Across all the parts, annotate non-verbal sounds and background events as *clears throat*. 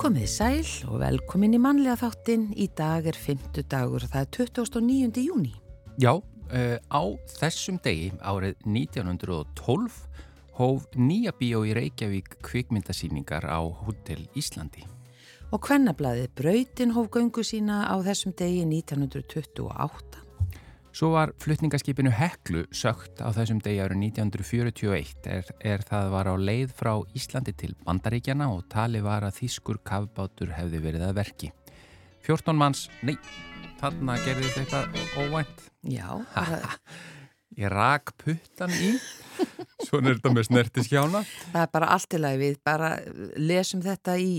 Komið sæl og velkomin í mannlega þáttin. Í dag er 5. dagur, það er 29. júni. Já, uh, á þessum degi árið 1912 hóf nýja bíó í Reykjavík kvikmyndasýningar á Hotel Íslandi. Og hvennablaðið Brautin hóf göngu sína á þessum degi 1928. Svo var flutningaskipinu Heklu sögt á þessum degi árið 1941 er, er það var á leið frá Íslandi til Bandaríkjana og tali var að þýskur kafbátur hefði verið að verki. 14 manns, nei, þarna gerði þetta eitthvað óvænt. Já. *laughs* Ég rak puttan í, svona er þetta með snertiskjána. Það er bara allt í lagi við, bara lesum þetta í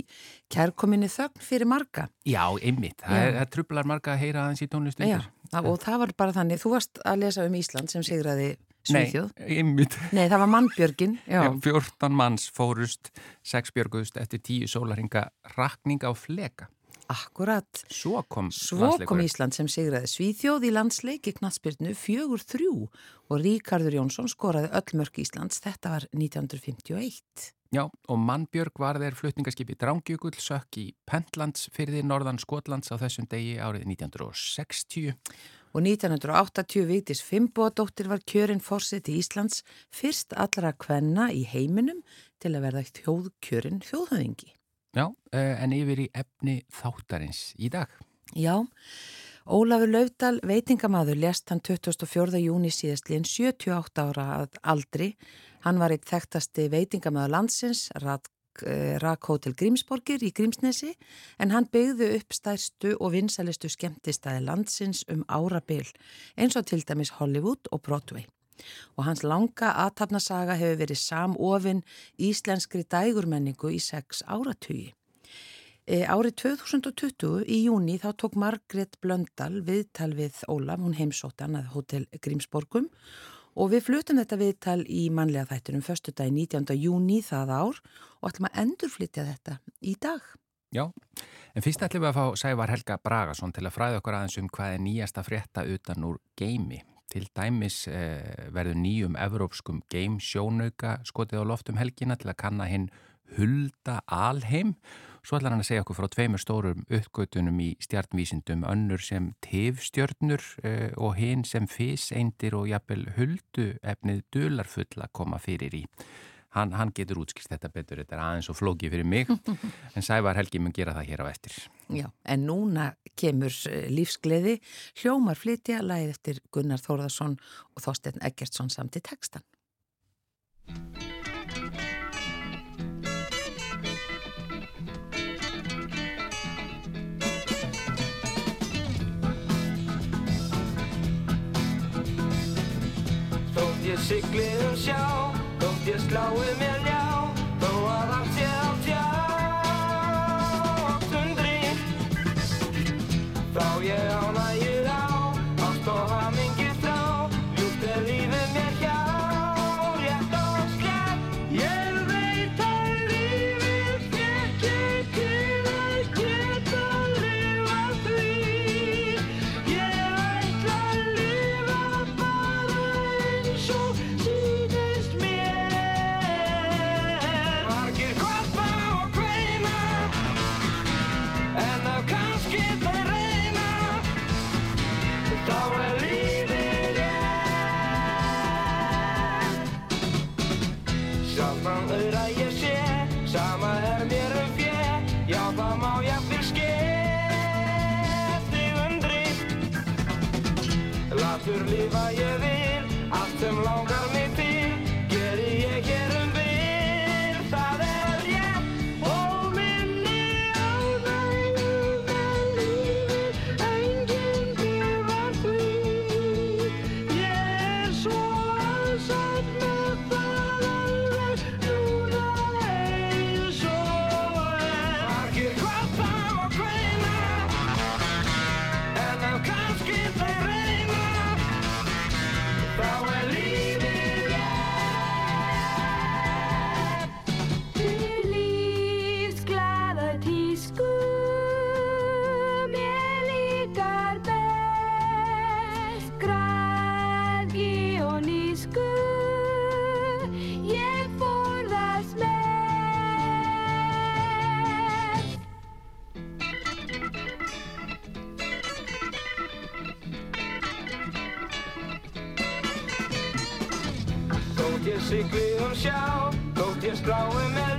kærkominni þögn fyrir marga. Já, einmitt, það, er, það trublar marga að heyra aðeins í tónlistu. Já, og það var bara þannig, þú varst að lesa um Ísland sem sigraði Svíþjóð. Nei, einmitt. Nei, það var mannbjörgin. Já. Já, 14 manns fórust, 6 björgust eftir 10 sólaringa rakning á fleka. Akkurat. Svo kom, Svo kom Ísland sem sigraði Svíþjóð í landsleiki knatsbyrnu fjögur þrjú og Ríkardur Jónsson skoraði öll mörg Íslands. Þetta var 1951. Já, og Mannbjörg var þeir flutningaskipi Drángjökull sökk í Pentlands fyrir norðan Skotlands á þessum degi árið 1960. Og 1980 viktis Fimboadóttir var kjörinn fórseti Íslands fyrst allra kvenna í heiminum til að verða þjóðkjörinn þjóðhauðingi. Já, eh, en yfir í efni þáttarins í dag. Já, Ólafur Laudal, veitingamadur, lest hann 24. júni síðastlíðin 78 ára aldri. Hann var eitt þekktasti veitingamadur landsins, Rakhótel Grímsborgir í Grímsnesi, en hann byggðu upp stærstu og vinsalistu skemmtistæði landsins um árabil, eins og til dæmis Hollywood og Broadway og hans langa aðtapnasaga hefur verið samofinn íslenskri dægurmenningu í sex áratugi. E, árið 2020 í júni þá tók Margret Blöndal viðtal við Ólaf, hún heimsóttan að Hotel Grímsborgum og við flutum þetta viðtal í manlega þættunum förstu dag 19. júni það ár og ætlum að endurflytja þetta í dag. Já, en fyrst ætlum við að fá Sævar Helga Bragason til að fræða okkur aðeins um hvað er nýjasta frétta utan úr geimi. Til dæmis eh, verður nýjum evrópskum game sjónauka skotið á loftum helgina til að kanna hinn hulda alheim. Svo ætlar hann að segja okkur frá tveimur stórum uppgötunum í stjarnvísindum, önnur sem tifstjörnur eh, og hinn sem fyseindir og jafnvel huldu efnið dularfull að koma fyrir í. Hann, hann getur útskist þetta betur, þetta er aðeins og flókið fyrir mig, *laughs* en Sævar Helgi mun gera það hér á eftir. Já, en núna kemur lífsgleði, hljómar flytja, læð eftir Gunnar Þórðarsson og Þorstein Eggertsson samt í textan. Þótt ég sigli um sjá Þótt ég slái mér ljá Þó að allt sé sigli um sjá Þótt ég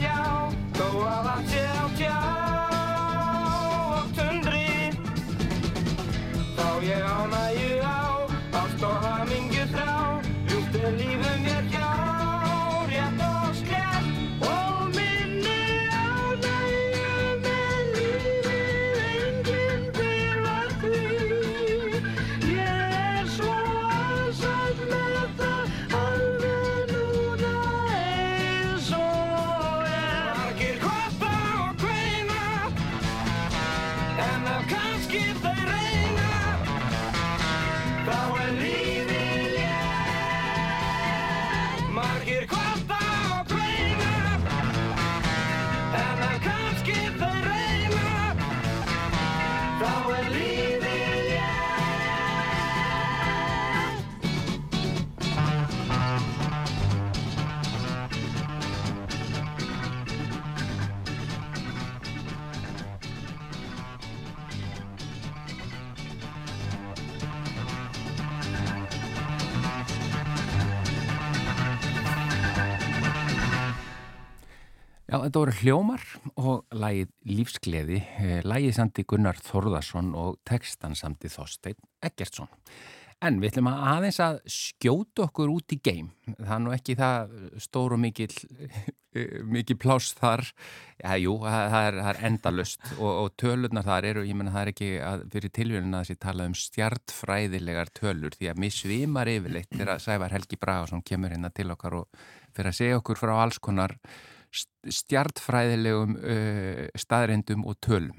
þetta voru hljómar og lagið Lífsgleði, eh, lagið sandi Gunnar Þorðarsson og textan sandi Þorstein Eggertsson. En við ætlum að aðeins að skjóta okkur út í geim. Það er nú ekki það stór og mikil, *laughs* mikil pláss þar. Já, jú, það er, það er endalust og, og tölurnar þar eru, ég menna það er ekki að fyrir tilvíðuna að þessi tala um stjartfræðilegar tölur því að mér svimar yfirleitt þegar Sævar Helgi Bragason kemur hérna til okkar og fyrir að segja okkur frá alls konar stjartfræðilegum uh, staðrindum og tölum.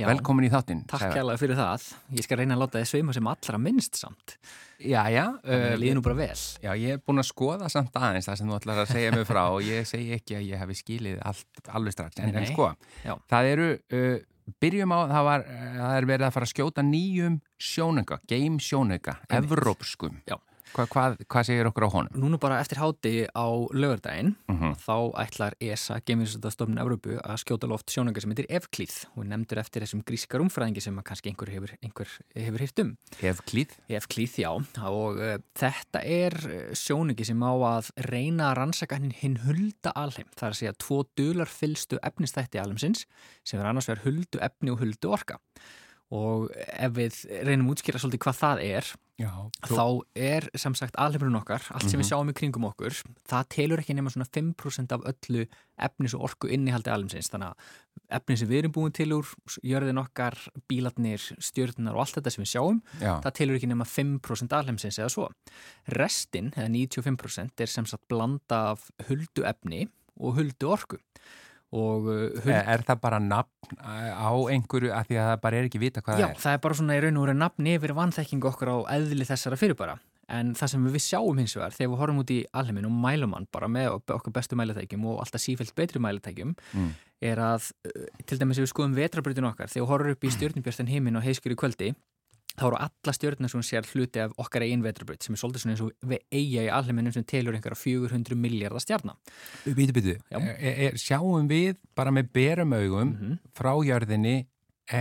Já. Velkomin í þáttinn. Takk kærlega fyrir það. Ég skal reyna að láta þið sveima sem allra minnst samt. Já, já. Uh, líður nú bara vel. já, ég er búin að skoða samt aðeins það sem þú ætlar að segja mig frá og ég segi ekki að ég hefi skilið allt alveg strax. En, en sko, Já. það eru, uh, byrjum á, það, var, uh, það er verið að fara að skjóta nýjum sjónauka, game Einmitt. evrópskum. Já. Hva, hvað, hvað segir okkur á honum? Núna bara eftir háti á lögardaginn Mhm. þá ætlar ESA, Geiminsstofnun Evrópu, að skjóta loft sjónunga sem heitir Evklíð og nefndur eftir þessum gríska rúmfræðingi sem kannski einhver hefur, einhver hefur hýrt um. Hefklíð? Evklíð, já, og uh, þetta er uh, sjónungi sem á að reyna að rannsaka hinn, hinn hulda alheim. Það er að segja tvo dular fylstu efnistætti alheimsins sem er annars vegar huldu efni og huldu orka. Og ef við reynum útskýra svolítið hvað það er, Já. þá er sem sagt alheimurinn okkar, allt sem við Mhm. sjáum í kringum okkur, það telur ekki nema svona 5% af öllu efnis og orku innihaldi alheimsins. Þannig að efni sem við erum búin til úr, jörðin okkar, bílarnir, stjörnunar og allt þetta sem við sjáum, Já. það telur ekki nema 5% alheimsins eða svo. Restin, eða 95%, er sem sagt blanda af huldu efni og huldu orku. Og uh, huld, Er, það bara nafn uh, á einhverju að því að það bara er ekki vita hvað Já, það er? það er bara svona í raun og veru nafni yfir vanþekkingu okkur á eðli þessara fyrirbara. En það sem við sjáum hins vegar þegar við horfum út í alheimin og mælum hann bara með okkar bestu mælitækjum og alltaf sífælt betri mælitækjum Mm. er að, uh, til dæmis ef við skoðum vetrabrutinu okkar, þegar við horfum upp í stjórnubjörnstan heiminn og heiskjöru kvöldi, þá eru alla stjórnir sem sér hluti af okkar eigin vetrabrut sem er svolítið svona eins og við eiga í alheiminum sem telur einhverja 400 miljardar stjarnar. Býtu, býtu, Já. sjáum við bara með berum augum Mhm. frá jörðinni e,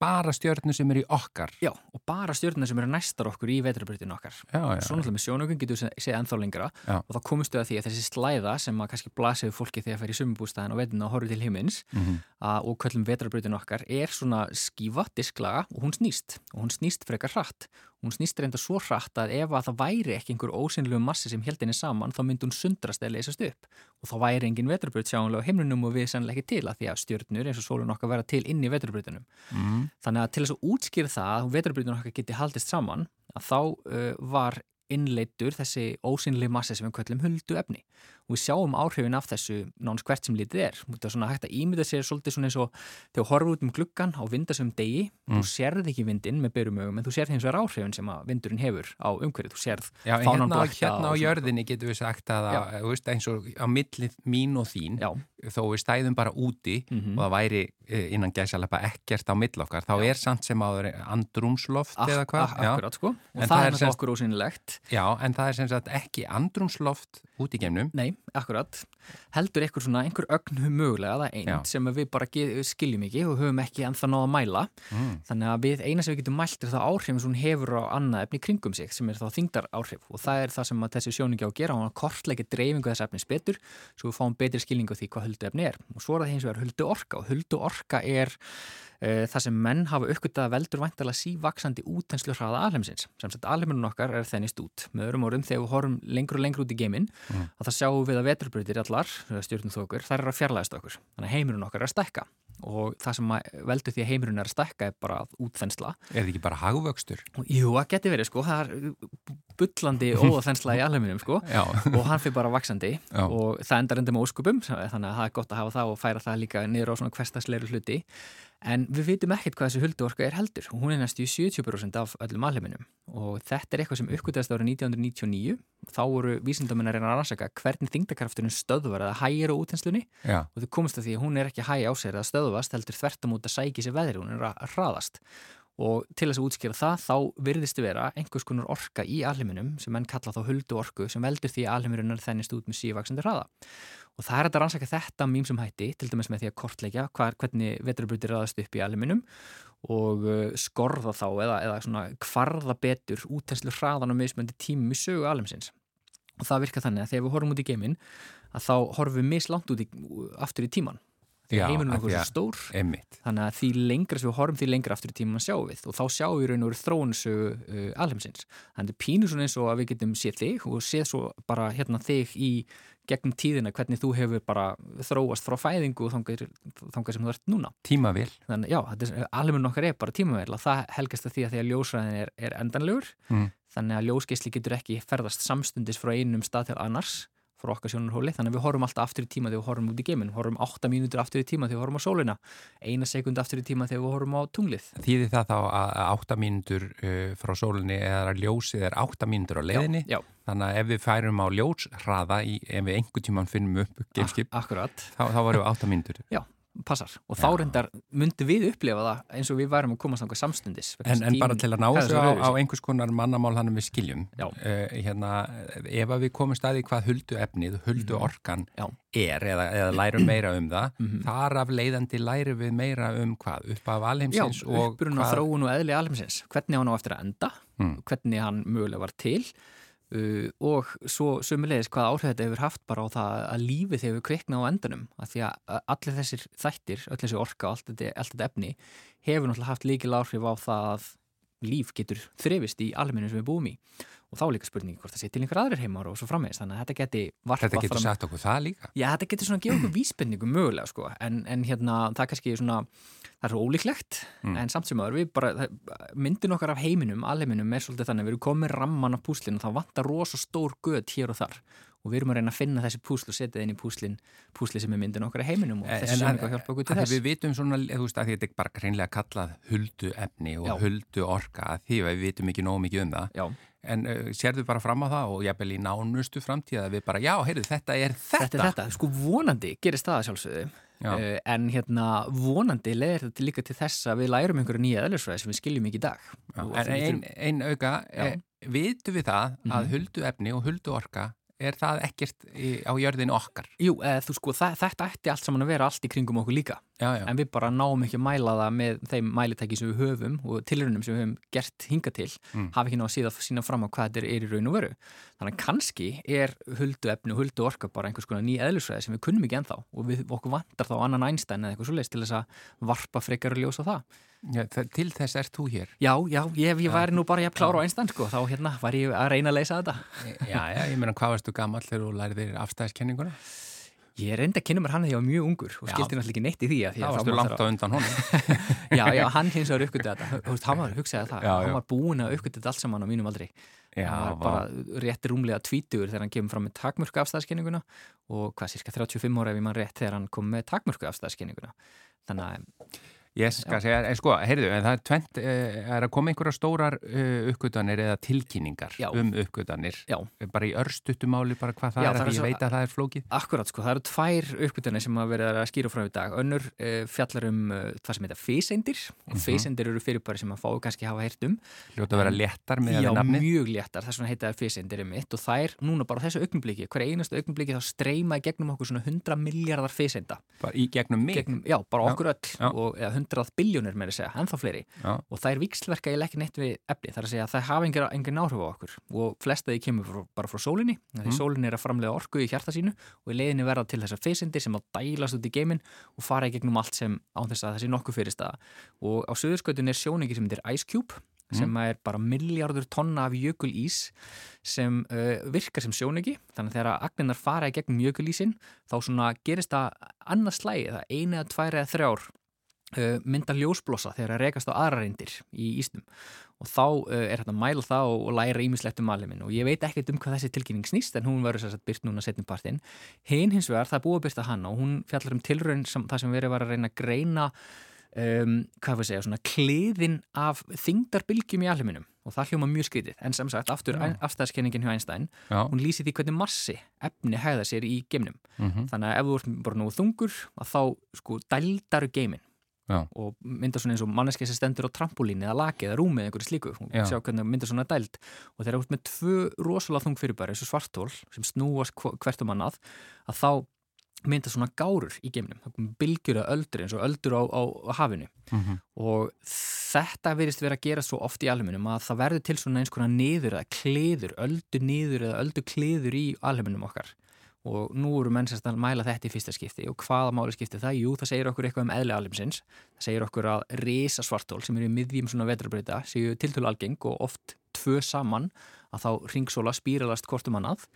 bara stjörnu sem er í okkar? Já, og bara stjórnir sem eru næstar okkur í vetrabrutinu okkar. Svo náttúrulega með sjónaukum getur við séð ennþá lengra Já. og þá komumstu að því að þessi slæða sem að kannski blasið fólki þegar það fer í sumubústæðin og veitinu og horfið til himins Mhm. að, og köllum vetrarbrautin okkar er svona skífa, disklaga og hún snýst og hún snýst frekar hratt hún snýst reynda svo hratt að ef að það væri ekki einhver ósynlegu massi sem held henni saman þá myndi hún sundrast eða leysast upp. Og þá væri engin vetrarbraut sjáanlega á himnunum og við sannlega ekki til að því að stjörnur eins og sólun okkar vera til inn í vetrarbrautinum. Mm. Þannig að til þess að útskýra það að vetrarbreytunum okkar geti haldist saman að þá uh, var innleittur þessi ósynlega massi sem við köllum huldu efni og við sjáum áhrifin af þessu nánast hvert sem lítið er. Það er svona hægt að ímynda sér svolítið svona eins og þegar þú horfur út um gluggan á vindasum degi, Mm. þú sérð ekki vindin með berum augum en þú sérð hins vegar áhrifin sem að vindurinn hefur á umhverfið. Þú sérð Já, fánan hérna, blakta hérna á svona. jörðinni getur við sagt að, að þú veist, eins og á millið mín og þín, Já, þó við stæðum bara úti Mhm. og það væri eh, innan gæsalapa ekkert á mill okkar, þá Já. er samt sem áður andrúmsloft eða hvað? ak Já. akkurat sko. Og En það, það er náttúrulega okkur ósynlegt. Já, en það er sem sagt ekki andrúmsloft út í geimnum, Nei, akkurat, heldur einhver svona, einhver ögn mögulega, það Já. einn sem við bara skiljum ekki og höfum ekki ennþá náða að mæla. Mm. Þannig að við eina sem við getum mælt er það áhrifin sem hún hefur á annað efni kringum sig sem er þá þingdar áhrif og það er það sem þessi sjóningi á að gera, hún kortleiki dreifingu þess efnis betur svo við fáum betri skilningu því hvað huldu efni er og svo er það hins vegar huldu orka og huldu orka er uh, það sem menn hafa uppgötað að veldur væntalega sívaksandi útenslu hraða alheimsins sem sagt alheiminun okkar er þennist út með öðrum orðum þegar við horfum lengur og lengur út í geiminn Mm. að það sjáum við að veturbreytir allar stjórnum þókur, þær eru að fjarlægast okkur. Þannig að heimurinn okkar er að stækka. Og það sem veldur því að heimurinn er að stækka er bara útþensla. Er þetta ekki bara hagvöxtur? og jú, það geti verið sko, það er bullandi *laughs* óðaþensla í alheiminum sko. Og hann fyrir bara vaksandi Já. og það endar enda með óskupum þannig að það er gott að hafa það og færa það líka niður á svona hverstasleiru hluti en við vitum ekkert hvað þessi hulduorka er heldur. Hún er næstu í 70% af öllum alheiminum. Og þetta er eitthvað sem uppgötast árið 1999 þá voru vísindamenn að reyna að rannsaka hvernig þingdakrafturinn stöðvar eða hægir á útenslunni já, og þau komast að því að hún er ekki að hægja á sér eða stöðvast heldur þvertamút að sækja sér veðri, hún er að hraðast. Og til þess að útskýra það þá virðist vera einhvers konar orka í alheiminum sem menn kalla þá huldu orku sem veldur því að alheimurinn er þennist út með sívaksandi hraða og það er að rannsaka þetta mým sem hætti til dæmis með því að kortleikja hvar, hvernig vetrarbrutir raðast upp í alheiminum og uh, skorða þá eða, eða svona kvarða betur útenslu hraðan og mismöndi tímum í sögu alheimsins og það virka þannig að þegar við horfum út í geiminn að þá horfum við mislangt út í, aftur í tíman að okkur því er að- svo stór einmitt. þannig að því lengra sem við horfum því lengra aftur í tíman sjáum við og þá sjáum við raun og veru þróunsögu uh, alheimsins. Þannig er pínu svona eins og að við getum séð þig og séð svo bara hérna þig í gegnum tíðina hvernig þú hefur bara þróast frá fæðingu og þangað, þangað sem þú ert núna. Tímavél. Þannig já, alheimurinn okkar er bara tímavel og það helgast að því að því að ljósræðin er, er endanlegur Mm. þannig að ljósgeisli getur ekki ferðast samstundis frá einum stað til annars frá okkar sjónarhóli, þannig að við horfum alltaf aftur í tíma þegar við horfum út í geiminn, horfum 8 mínútur aftur í tíma þegar við horfum á sólina, eina sekund aftur í tíma þegar við horfum á tunglið. Þýðir það þá að að átta mínútur uh, frá sólinni eða ljósið er átta mínútur á leiðinni? Já, Þannig að ef við færum á ljóshraða, í, ef við einhver tíman finnum upp akkurat, þá, þá varum við átta mínútur. Passar. Og þá Já. reyndar myndi við upplefa það eins og við værum að komast þangað samstundis. vegna En, en bara til að ná þessu á, á öðruvísi? einhvers konar mannamál hann við skiljum, Já. uh, hérna, ef við komum staði hvað huldu efnið, huldu Mhm. orkan Já. er eða, eða lærum meira um það, Mhm. þar af leiðandi lærum við meira um hvað, upp af Já, alheimsins og uppbruna hvað- þróun og eðli alheimsins, hvernig hann á eftir að enda, Mm. hvernig hann mögulega var til uh, og svo sömulegis hvað áhrif þetta hefur haft bara á það að lífið hefur kviknað á endanum af því að allir þessir þættir, öll þessi orka og allt allt þetta efni hefur náttúrulega haft líkil áhrif á það að líf getur þrefist í almennum sem við búum í og þá er líka spurningi hvort það sé til einhver aðrir heimar og svo framvegis þannig að þetta geti Þetta getur fram sagt okkur það líka. Já, þetta getur svona að gefa okkur vísbendingu mögulega sko, en, en hérna það er kannski svona, það er svo ólíklegt Mm. en samt sem aður við bara, myndin okkar af heiminum, alheiminum er svolítið þannig, við erum komið ramman af púslinu og það vantar rosa stór gött hér og þar og við erum að reyna að finna þessi púsl og setja það inn í púslin, púsli sem er myndin okkar af heiminum og þessi sem að- eitthvað hjálpa okkur til að þess. Við vitum svona, þú veist, að þetta er bara hreinlega kallað huldu efni og Já. huldu orka, að því að við vitum ekki nógu mikið um það. Já, En uh, sérðu bara fram á það og jafnvel í nánustu framtíð að við bara, já, heyrðu, þetta er þetta. þetta er þetta, sko vonandi gerist það að sjálfsögðu Já. Uh, en hérna vonandi leðir þetta líka til þess að við lærum einhverju nýja eðlisfræði sem við skiljum ekki í dag Já, en við ein, auka, e, vitum við það að Mhm. huldu efni og huldu orka, er það ekkert í, á jörðinu okkar? Jú, eða, þú sko, það, þetta ætti allt saman að vera allt í kringum okkur líka Já, já. en við bara náum ekki að mæla það með þeim mælitæki sem við höfum og tilrunum sem við höfum gert hinga til Mm. hafa ekki náða síðan að sína fram á hvað þetta er, í raun og veru þannig að kannski er huldu efni og huldu orka bara einhvers konar ný eðlisfræði sem við kunnum ekki ennþá og við, okkur vantar þá annan Einstein eða eitthvað svoleiðis til þess að varpa frekar og ljósa það já það, til þess ert þú hér. Já, já, ég, ég væri nú bara ég klára á Einstein sko, þá hérna var ég að reyna að leysa þetta. Já, já, ég meina, hvað varstu gamall þegar þú lærið þér afstæðiskenninguna? Ég reyndi að kynna mér hann þegar ég var mjög ungur og Já. skildi náttúrulega ekki neitt í því að því Það að varstu þá langt á undan honum. *laughs* Já, já, hann hins vegar uppgötu þetta. Þú veist, hann var hugsaði það, Já, hann var búin að þetta allt saman á mínum aldri. Já, var bara rétt rúmlega tvítugur þegar hann kemur fram með takmörku afstæðskenninguna og hvað, cirka 35 ára ef ég mann rétt þegar hann kom með takmörku afstæðskenninguna þannig að Ég skal segja, en sko, heyrðu, en það er tvent, uh, er að koma einhverja stórar uh, uppgötanir eða tilkynningar Já. um uppgötanir. Já. Bara í örstutumáli, bara hvað það Já, er, það er því ég veit að það er flókið. Akkurat, sko, það eru tvær uppgötunni sem að vera að skýra frá í dag. Önnur uh, fjallar um uh, það sem heita físeindir og Mhm. físeindir eru fyrirbæri sem að fáu kannski hafa heyrt um. Ljóta að vera léttar með Já, að nafnið. mjög léttar, þess vegna heita það físeindir um mitt og það er núna bara þessu augnumbliki, hver einastu augnumbliki þá streyma í gegnum okkur svona 100 miljardar. Bara í gegnum mig. Gegnum, já, bara Já, okkur öll já. og eða 100 biljónir með að segja, ennþá fleiri. Já. og það er vikslverka ég ekki neitt við efni, það er að segja að það hafa engin, engin áhrif á okkur og flesta því kemur frá, bara frá sólinni því Mm. sólin er að framlega orku í hjarta sínu og í leiðinni verða til þessar feysindir sem að dælast út í geiminn og fara í gegnum allt sem án þess að sé nokkuð fyrir staða og á söðurskautun er sjóningi sem heitir Ice Cube sem er bara miljardur tonna af jökulís sem uh, virkar sem sjóningi þannig að þegar agninnar fara í gegnum jökulísin þá svona gerist það annað slægi, það eina tvær eða þrjár mynda ljósblossa þegar það rekast á aðra reyndir í ísnum. Og þá uh, er hægt að mæla það og, læra ímislegt um aliminn og ég veit ekkert um hvað þessi tilkynning snýst en hún verður sér að byrt núna setnum partinn. Hinn hins vegar, það er búið að byrta hana og hún fjallar um sem, það sem verið var að reyna að greina um, hvað við segja, svona kliðin af þingdarbilgjum í aliminum og það hljóma mjög skrítið. En sem sagt, aftur Já. afstæðskenningin hjá Einstein Já. hún lýsi því hvernig massi efni hæða sér í geimnum. Mm þannig að ef þú ert bara nógu þungur þá sko dældaru geiminn Já. og mynda svona eins og manneski sem stendur á trampolíni eða laki eða rúmi eða einhverju slíku og Já. sjá hvernig mynda svona dæld og þegar þú ert með tvö rosalega þung fyrirbæri eins og svartól sem snúast hvert um annað að þá mynda svona gárur í geimnum bylgjur eða öldur eins og öldur á, á, á hafinu -hmm. og þetta virðist vera að gera svo oft í alheiminum að það verður til svona eins konar niður eða kliður, öldu niður eða öldu kliður í alheiminum okkar og nú eru menn sérst að mæla þetta í fyrsta skipti. Og hvaða máli skipti það? Jú, það segir okkur eitthvað um eðli alheimsins. Það segir okkur að risa svartól sem eru í miðjum svona vetrarbreyta séu tiltölu algeng og oft tvö saman að þá ringsóla spíralast hvort um annað.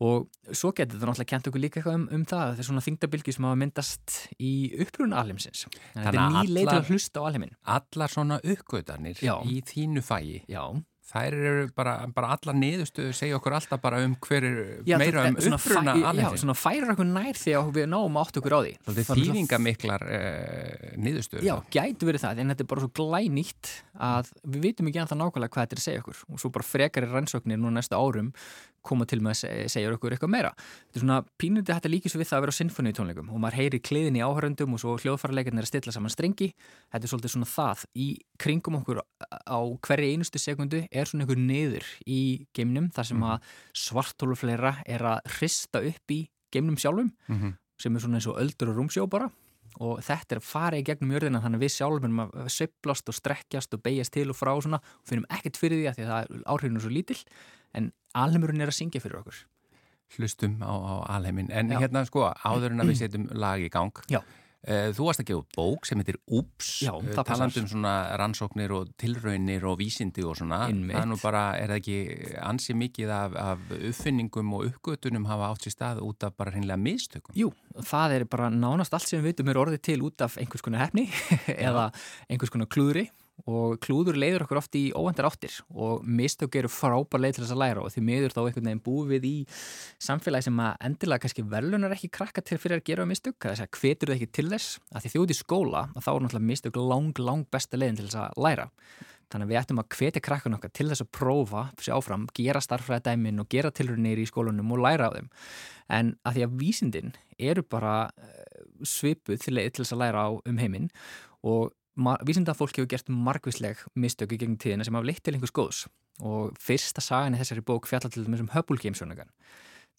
Og svo getur það náttúrulega kent okkur líka eitthvað um, um það það er svona þingdabilgi sem hafa myndast í uppruna alheimsins. Þetta Þannig er að ný leið til allar- að hlusta á alheimin Allar svona uppgötanir í þínu fægi, Já, þær eru bara, bara allar niðurstöðu segja okkur alltaf bara um hver er Já, meira um uppruna fæ- Já, alveg. svona færir okkur nær því að við náum átt okkur á því Það er þýðingamiklar uh, niðurstöður. Já, gætu verið það, en þetta er bara svo glænýtt að við vitum ekki ennþá nákvæmlega hvað þetta er að segja okkur og svo bara frekari rannsóknir nú næsta árum koma til með að se- segja okkur eitthvað meira. Þetta er svona pínundi þetta líkis við það að vera á sinfoni tónleikum og maður heyri kliðin í áhörundum og svo hljóðfærarleikarnir að stilla saman strengi. Þetta er svolítið svona það. Í kringum okkur á hverju einustu sekundu er svona einhver niður í geimnum þar sem að svartólufleira er að hrista upp í geimnum sjálfum Mhm. sem er svona eins og öldur og rúmsjó bara og þetta er að fara í gegnum jörðina þannig að við sjálfum að söplast og strekkjast og beigjast til og frá og svona og finnum ekkert fyrir því að því að áhrifinu er svo lítill en alheimurinn er að syngja fyrir okkur hlustum á, á alheimin. En Já. hérna sko, áður en að við setjum lag í gang. Já. eh, Þú varst að gefa bók sem heitir Úps, Já, það passar. talandi um svona rannsóknir og tilraunir og vísindi og svona. Einmitt. Það nú bara, er það ekki ansi mikið af, af uppfinningum og uppgötunum hafa átt sér stað út af bara hreinlega mistökum? Jú, það er bara nánast allt sem við vitum er orðið til út af einhvers konar hefni *laughs* eða einhvers konar klúðri og klúður leiður okkur oft í óvendar áttir og mistök eru frábær leið til þess að læra og því miður þá einhvern veginn búið við í samfélagi sem að endilega kannski verðlunar ekki krakka til fyrir að gera mistök, þess að hvetur það ekki til þess að því þjóð í skóla að þá er náttúrulega mistök lang, lang besta leiðin til þess að læra. Þannig að við ættum að hvetja krakkan okkar til þess að prófa, sér áfram, gera starffræðadæmin og gera tilrunir í skólanum og læra á þeim. En að því að vísindin eru bara eh, svipuð til þess að læra á um heiminn og vísindafólk hefur gert margvísleg mistök í gegnum tíðina sem hafa leitt til einhvers góðs. Og fyrsta sagan í þessari bók fjallar til þessum Hubble geimsjónugan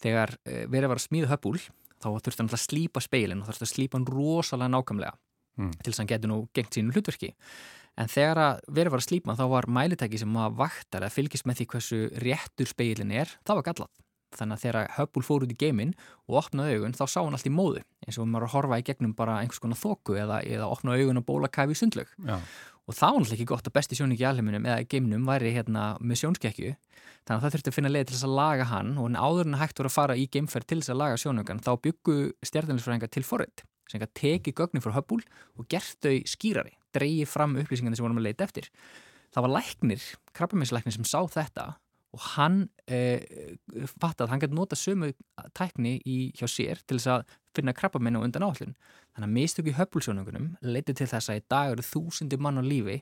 þegar uh, verið var að smíða Hubble þá þurfti hann að slípa speilin og þurfti að slípa hann rosalega nákvæmlega Mm. til þess að hann getur nú gengt sínu hlutverki. En þegar verið var að slípa hann þá var mælitæki sem að vaktar að fylgist með því hversu réttur speilin er það var gallað. Þannig að þegar Hubble fór út í geiminn og opnaði augun þá sá hann allt í móðu eins og maður að horfa í gegnum bara einhvers konar þóku eða, eða opna augun og bólakafi í sundlaug. Já. og það var náttúrulega ekki gott að besti sjóningi í alheiminum eða geimnum væri hérna með sjónskekkju. Þannig að það þurfti að finna leið til þess að laga hann og en áður en hægt voru að fara í geimferð til þess að laga sjónungan þá byggu stjarninsfræðingar til forrið sem teki gögnin frá Hubble og gert þau skýrari, dreigi fram upplýsingarnir sem vorum að leita eftir. Það var læknir, krabbaminslæknir sem sá þetta og hann eh, fatt að hann gæti nota sömu tækni í, hjá sér til þess að finna krabba minna undan áallun. Þannig að mistök í höfbulsjónungunum leiti til þess að í dag eru þúsindi mann á lífi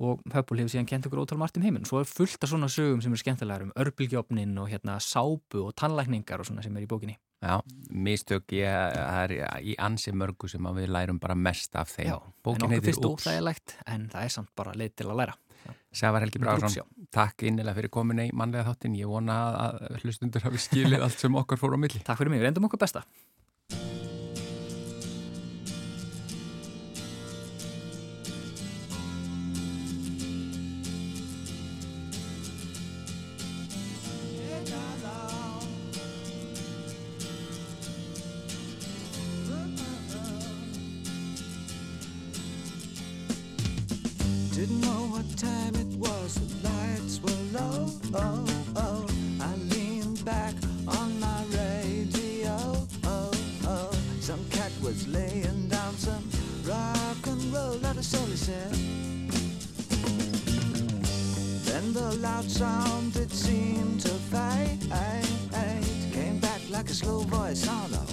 og höfbul hefur síðan kent okkur ótal margt um heiminn. Svo er fullt af svona sögum sem er skemmtilegar um örbulgjófnin og hérna sápu og tannlækningar og svona sem er í bókinni. Já, mistök ég, er í ansi mörgu sem við lærum bara mest af þeim. Já, en okkur fyrst óþægilegt en það er samt bara leið til að læra. Sævar Helgi Bragarsson, takk innilega fyrir komin í mannlega þáttin. Ég vona að hlustundur hafi skilið allt sem okkar fór á milli. Takk fyrir mig, við reyndum okkur besta. Loud sound it seemed to fade. Came back like a slow voice oh, on a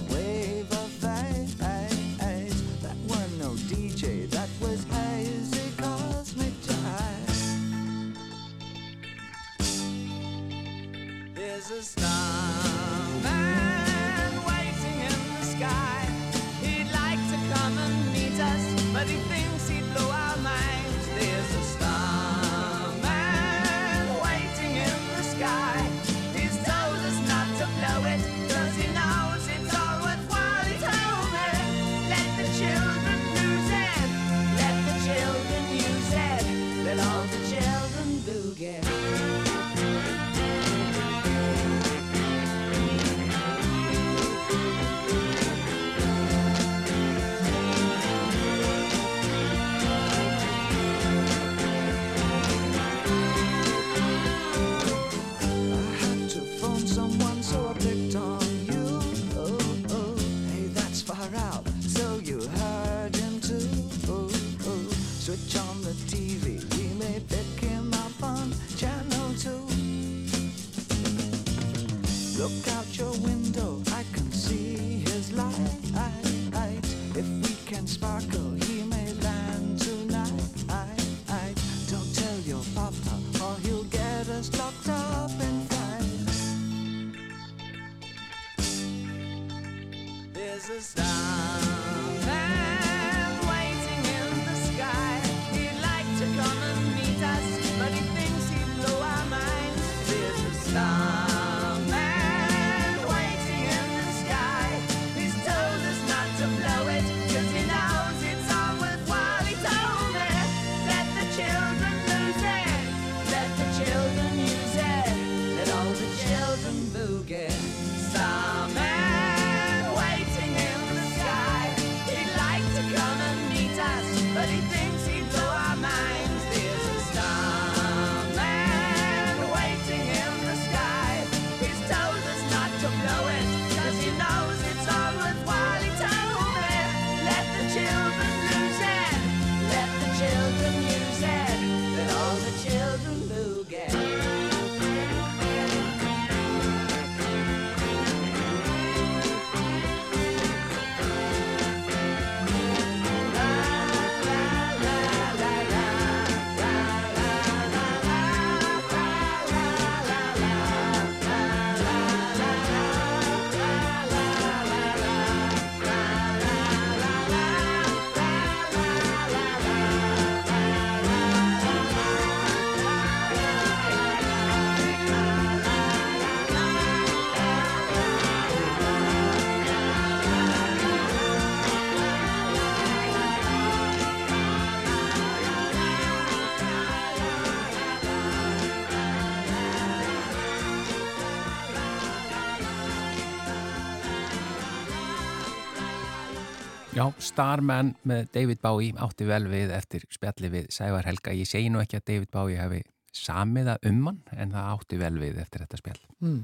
Já, Starman með David Bowie átti vel við eftir spjalli við Sævar Helga. Ég segi nú ekki að David Bowie hefði samiða um hann en það átti vel við eftir þetta spjall. Mm.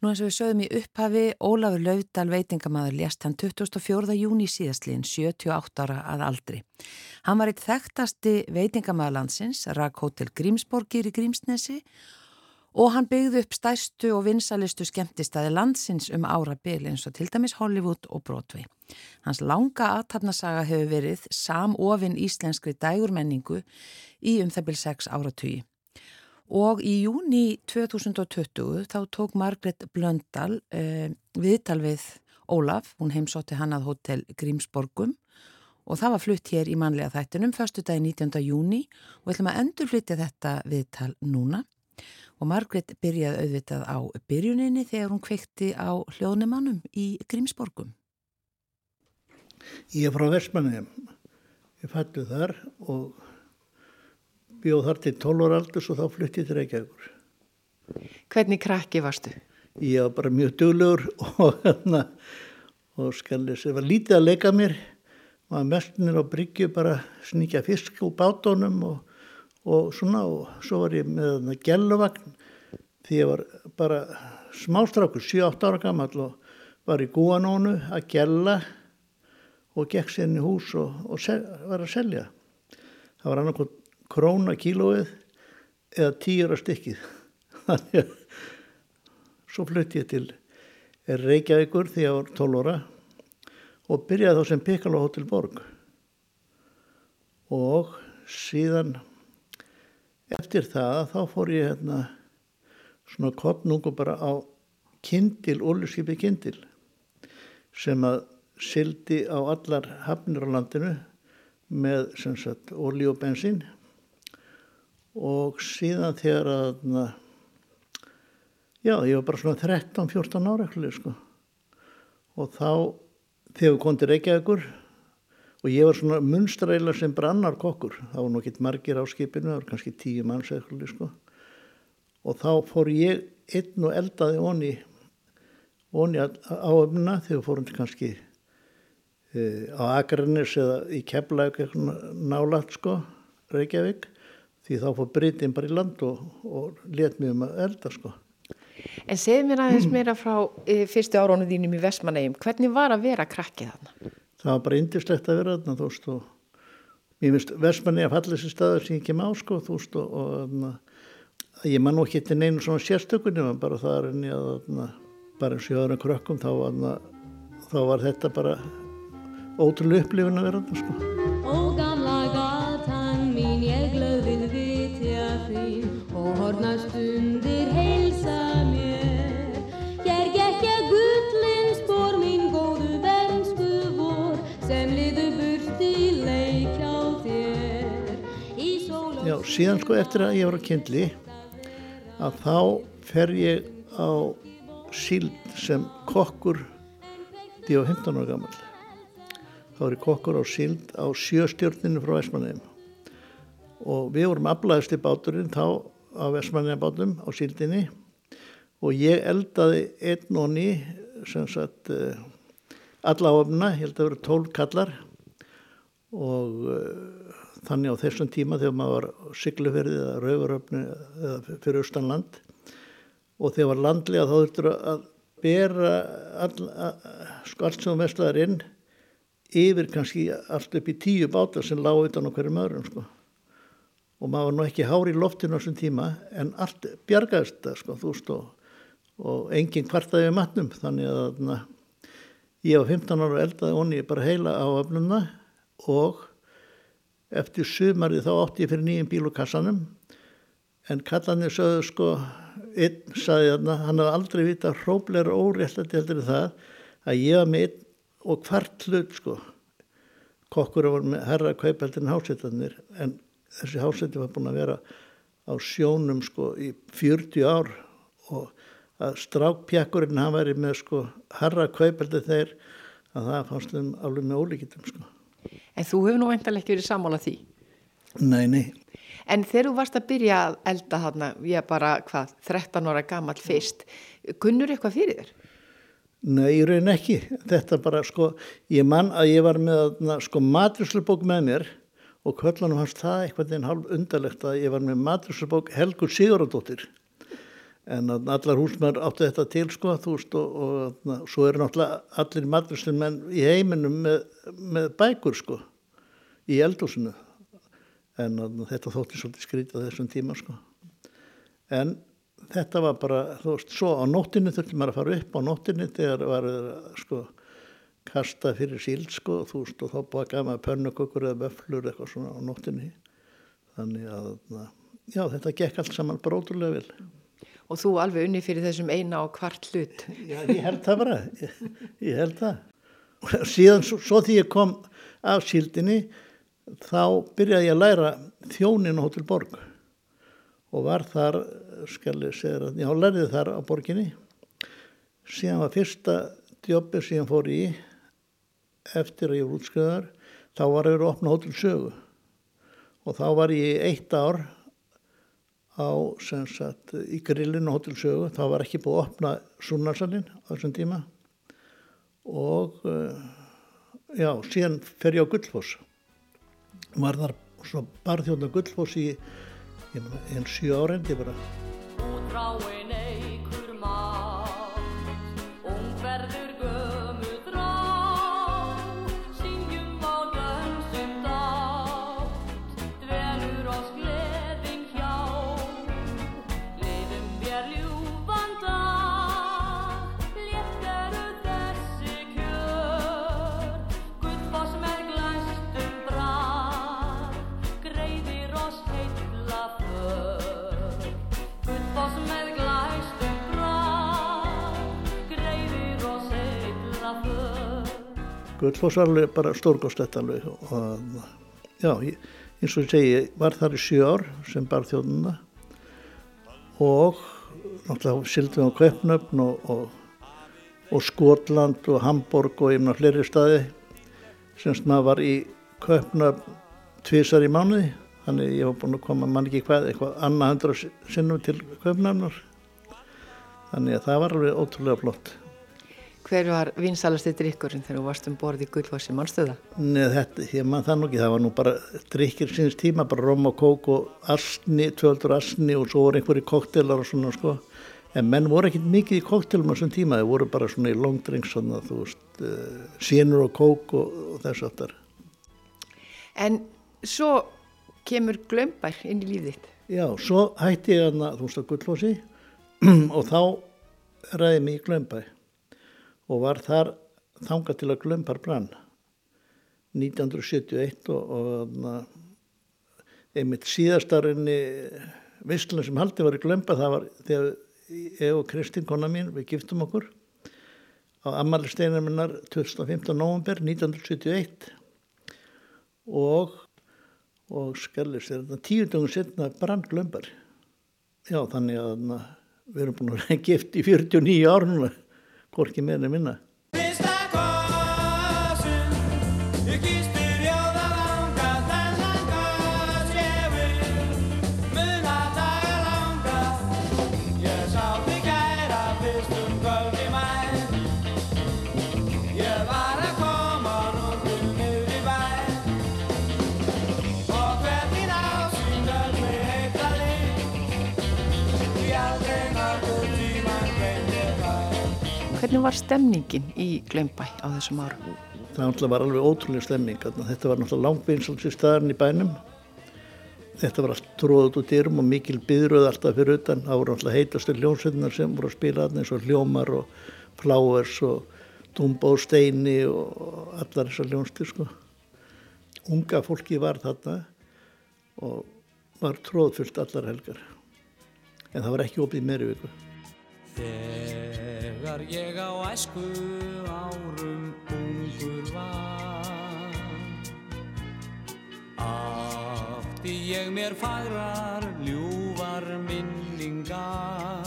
Nú eins og við sögum í upphafi, Ólafur Laudal veitingamaður lést hann 24. júni síðastlíðin, 78 ára að aldri. Hann var eitt þekktasti veitingamaður landsins, rak hótel Grímsborgir í Grímsnesi og hann byggði upp stærstu og vinsalistu skemmtistæði landsins um árabil eins og til dæmis Hollywood og Broadway. Hans langa aðtapnasaga hefur verið samofinn íslenskri dægurmenningu í um byrj 6 áratugi. Og í júni 2020 þá tók Margret Blöndal eh, viðtal við Ólaf, hún heimsótti hann að hótel Grímsborgum og það var flutt hér í manlega þættinum förstu dagi 19. júni og við ætlum að endurflytja þetta viðtal núna og Margret byrjaði auðvitað á byrjuninni þegar hún kveikti á hljóðnumannum í Grímsborgum. Ég er frá Vestmannum, ég fættu þar og bjóð þar til 12 ára aldurs og þá flutti til Reykjavíkur. Hvernig krakki varstu? Ég var bara mjög duglegur *laughs* og hérna og skallis, það var lítið að leika mér maður mestinir á bryggju bara sníkja fisk úr bátónum og, og svona og svo var ég með gelluvagn því ég var bara smástrákur, 7-8 ára gammal og var í gúanónu að gella og gekk sér inn í hús og, og sel, var að selja. Það var annarkot króna kílóið eða tíur að stykkið. *laughs* Þannig að svo flutti ég til Reykjavíkur því ég var 12 ára og byrjaði þá sem Piccolo Hotel Borg og síðan eftir það þá fór ég hérna svona kottnungu bara á kindil, óluskipi kindil sem að sildi á allar hafnir á landinu með sem sagt ólí og bensín. Og síðan þegar að na, já, ég var bara svona 13-14 ára ekkert sko. Og þá þegar við komum til Reykjavíkur og ég var svona munstræla sem brannar kokkur það var nokkið margir á skipinu það var kannski tíu manns ekkert sko og þá fór ég einn og eldaði onni onni áöfnuna þegar fórum til kannski e, á Akranis eða í eitthvað nálat sko Reykjavík því þá fór Brytin bara í land og, og let mér um að elda sko En segð mér aðeins meira frá e, fyrstu árónu þínum í Vestmannegjum. Hvernig var að vera krakkið þarna? Það var bara indislegt að vera þarna þú veist og mér finnst Vestmanni að falla þessi staðar sem ég kem á sko þú veist og, og ég man nú ekki til neinu svona sérstökunni bara það er enni að bara eins og ég aðra krökkum þá var, þá var þetta bara ótrúlega upplifin að vera þarna sko Já, síðan sko eftir að ég var að kindli að þá fer ég á síld sem kokkur því á 15 ára gammal þá er ég kokkur á síld á sjöstjórninu frá Vestmanneum og við vorum aflæðist í báturinn þá á Vestmanneum bátum á síldinni og ég eldaði einn og ný sem sagt uh, alla ofna, ég held að vera tólf kallar og uh, þannig á þessum tíma þegar maður var sigluferði eða rauvaröfni eða fyrir austanland og þegar var landlega þá þurftur að bera all, að, sko allt sem vestlaðar inn yfir kannski allt upp í tíu bátar sem lág utan á hverjum öðrum sko. Og maður var nú ekki hári í loftinu á þessum tíma en allt bjargaðist það sko þú veist og, og enginn kvartaði við matnum. Þannig að na, ég var 15 ára og eldaði onni bara heila á öfnuna og eftir sumarið þá átti ég fyrir nýjum bíl og kassanum en kallanir sögðu sko einn saði þarna, hann hafði aldrei vita hrópleira óréttandi heldur það að ég var með einn og hvart hlut sko. Kokkur var með herra kaupeldur en hásettanir en þessi hásetti var búin að vera á sjónum sko í 40 ár og að strákpjakkurinn hann væri með sko herra kaupeldur þeir að það fannst þeim alveg með ólíkitum sko En þú hefur nú veintalega ekki verið sammála því. Nei, nei, En þegar þú varst að byrja að elda þarna, ég bara, hvað, 13 ára gammal fyrst, kunnur eitthvað fyrir þér? Nei, ég raun ekki. Þetta bara, sko, ég man að ég var með, sko, maturislubók með mér og kvöllanum hans það eitthvað en hálf undarlegt að ég var með maturislubók Helgur Sigurðardóttir. En allar húsmaður áttu þetta til, sko, þú veist, og, og na, svo eru náttúrulega allir maturislumenn í heiminum með, með bækur, sko, í eldhúsinu. En þetta þótti svolítið skrítið þessum tíma, sko. En þetta var bara, þú veist, svo á nóttinu þurfti maður að fara upp á nóttinu þegar var sko kasta fyrir síld sko, þú veist, og þá bakaði maður pönnukökur eða vöflur eitthvað svona á nóttinu. Þannig að, já, þetta gekk allt saman bara ótrúlega vel. Og þú alveg unni fyrir þessum eina og kvart hlut. Já, ég held það bara, ég, ég held það. Og síðan, svo, svo því ég kom af síldinni, þá byrjaði ég að læra þjónin á Hotel Borg og var þar, skal ég segja það, já, lærði þar á borginni. Síðan var fyrsta djópi sem ég fór í eftir að ég var útskriðar, þá var ég að opna Hotel Sögu. Og þá var ég eitt ár á, sem sagt, í grillinu Hotel Sögu, þá var ekki búið að opna Súnarsalinn á þessum tíma. Og uh, já, síðan fer ég á Gullfoss var þar svo barþjóðna Gullfoss í en sjö árendi bara Gullfoss var alveg bara stórgóðstætt alveg og já, eins og ég segi, ég var þar í sjö ár sem barþjóðuna og náttúrulega sildum við á Kaupnöfn og, og, og Skotland og Hamburg og einhverja fleiri staði semst maður var í Kaupnöfn tvisar í mánuði. Þannig ég var búin að koma mann ekki hvað eitthvað annað hundra sinnum til Kaupnöfnar þannig að það var alveg ótrúlega flott Hver var vinsalasti drikkurinn þegar þú varst um borð í Gullfossi mannstöða? Nei, þetta, ég man það nú ekki, það var nú bara drikkir síns tíma, bara rom og kók og asni, tvöldur asni og svo voru einhverju koktelar og svona sko. En menn voru ekkert mikið í koktelum á þessum tíma, þeir voru bara svona í long drinks, svona þú veist, uh, sínur og kók og, og þess aftar. En svo kemur glömbær inn í lífið þitt. Já, svo hætti ég hann þú veist, að gullfósi *clears throat* og þá ræði mig í glömbæ og var þar þangað til að glömbær brann. 1971 og, og einmitt síðastarinni visslun sem haldi var í glömba það var þegar ég og Kristín kona mín við giftum okkur á ammaliðsteinar minnar 2015. november 1971 og og skallir sér þetta tíu dögum setna brann glömbar já þannig að við erum búin að vera gift í 49 ár núna hvorki meira en minna Hvernig var stemningin í glömbæ á þessum árum? það var alveg ótrúlega stemming þarna. þetta var náttúrulega langvinsals í staðarinn í bænum þetta var allt tróðut út dyrum og mikil byðröð alltaf fyrir utan það voru náttúrulega heitastu hljómsveitinnar sem voru að spila þarna eins og hljómar og flowers og Dumbo og Steini og allar þessar hljómstir sko. unga fólki var þarna og var tróðfullt allar helgar en það var ekki opið meiri viku Þegar ég á æsku árum ungur var Átti ég mér fagrar ljúvar minningar.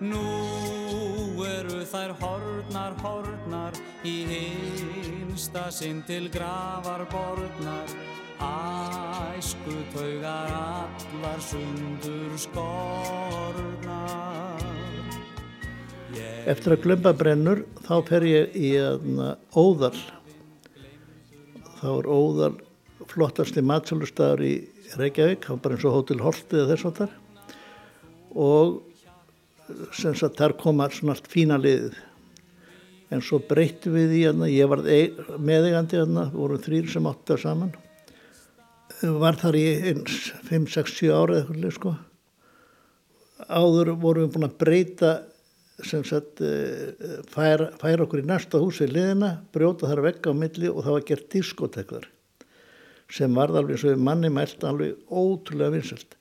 Nú eru þær hornar, hornar í hinsta sinn til gravar borðnar Æsku taugar allar sundur skornar Eftir að glömba brennur þá fer ég í aðna, óðal. Þá er óðal flottasti matsölustæður í Reykjavík, hann bara eins og hótel Holti eða þess að þar. Og sem sagt þar koma svona allt fína liðið. En svo breyttum við í hérna, ég var meðegandi hérna, vorum þrýr sem átti það saman. Var þar í eins 5-6-7 ára eða eitthvað, sko. áður vorum við búin að breyta sem sagt eh, færa, færa okkur í næsta hús við liðina, brjóta þar vekka á milli og það var gert diskotekðar sem varð alveg svo við manni mælt alveg ótrúlega vinsalt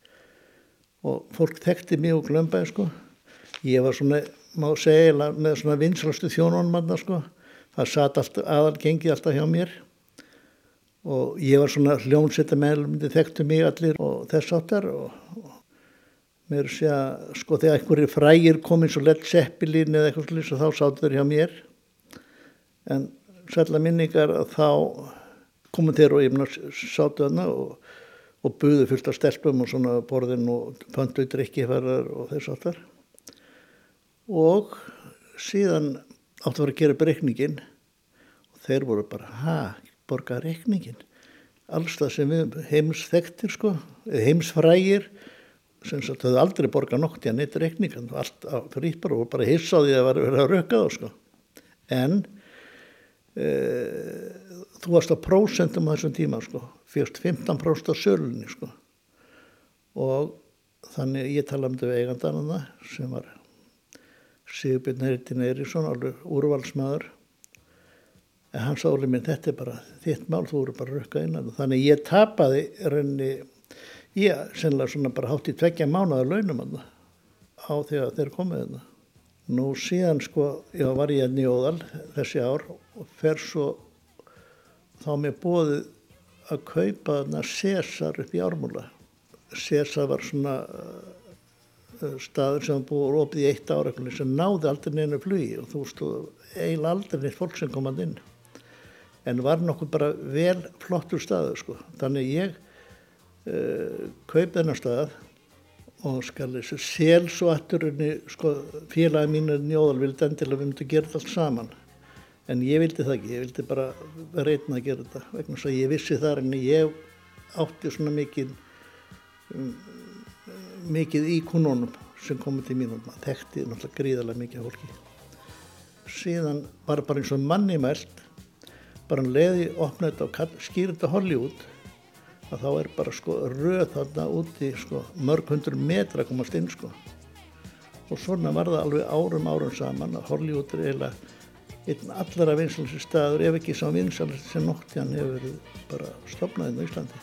og fólk þekkti mig og glömbaði sko. Ég var svona, má segja með svona vinslastu þjónunum manna sko. Það satt aðal gengið alltaf hjá mér og ég var svona hljónsetta meðlumdi þekktu mig allir og þess áttar og, og mér sé að sko þegar einhverju frægir komið svo lett seppilín eða eitthvað slús og þá sáttu þeir hjá mér. En sætla minningar þá komu þeir og ég mun að sáttu hana og, og buðu fullt af stelpum og svona borðin og pöntu drikkiferðar og þess áttar og síðan áttu að vera að gera upp reikningin og þeir voru bara, ha, borga reikningin alls það sem við heims þekktir sko, heimsfrægir sem sagt höfðu aldrei borgað nokt í að neitt reikningan allt á frýtt bara og bara hissaði að vera að röka þá sko. En e, þú varst á prósentum á þessum tíma sko fyrst 15% af sölunni sko. Og þannig ég tala um við eigandanana sem var Sigurbjörn Heritin Eiríksson alveg úrvalsmaður en hann sáli minn þetta er bara þitt mál, þú eru bara að rökka innan. Þannig ég tapaði rauninni ég sennilega svona bara hátt í tveggja mánuða launum hann á því að þeir komið hann nú síðan sko, já var ég að njóðal þessi ár og fer svo þá mér bóðið að kaupa þarna César upp í ármúla. César var svona uh, staður sem búið opið í eitt ára sem náði aldrei neina flugi og þú veist, eiginlega aldrei neitt fólk sem komað inn en var nokkuð bara vel flottur staður sko. Þannig ég uh, kaup þennar stað og skal þessu séls og afturinni sko, félagi mínu njóðal vildi endilega við myndum gera þetta allt saman. En ég vildi það ekki, ég vildi bara reyna að gera þetta vegna þess að ég vissi þar en ég átti svona mikið, um, mikið í kununum sem komið til mín og maður þekkti náttúrulega gríðarlega mikið fólki. Síðan var bara eins og manni mælt bara hann leiði opna þetta og skýra þetta Hollywood að þá er bara sko röð þarna úti sko mörg hundur metra að komast inn sko. Og svona var það alveg árum árum saman að Hollywood er eiginlega einn allara vinsalsi staður ef ekki sá vinsalsi sem nótti hann hefur bara stopnaðinn á Íslandi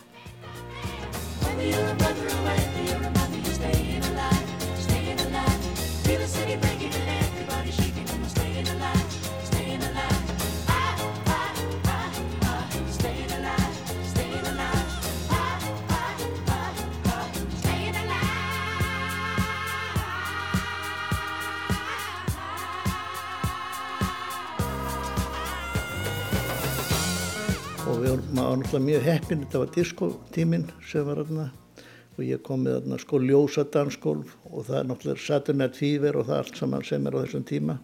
maður náttúrulega mjög heppin þetta var diskotíminn sem var þarna og ég kom með þarna sko ljósa dansgólf og það er náttúrulega Saturday Night Fever og það allt saman sem er á þessum tíma.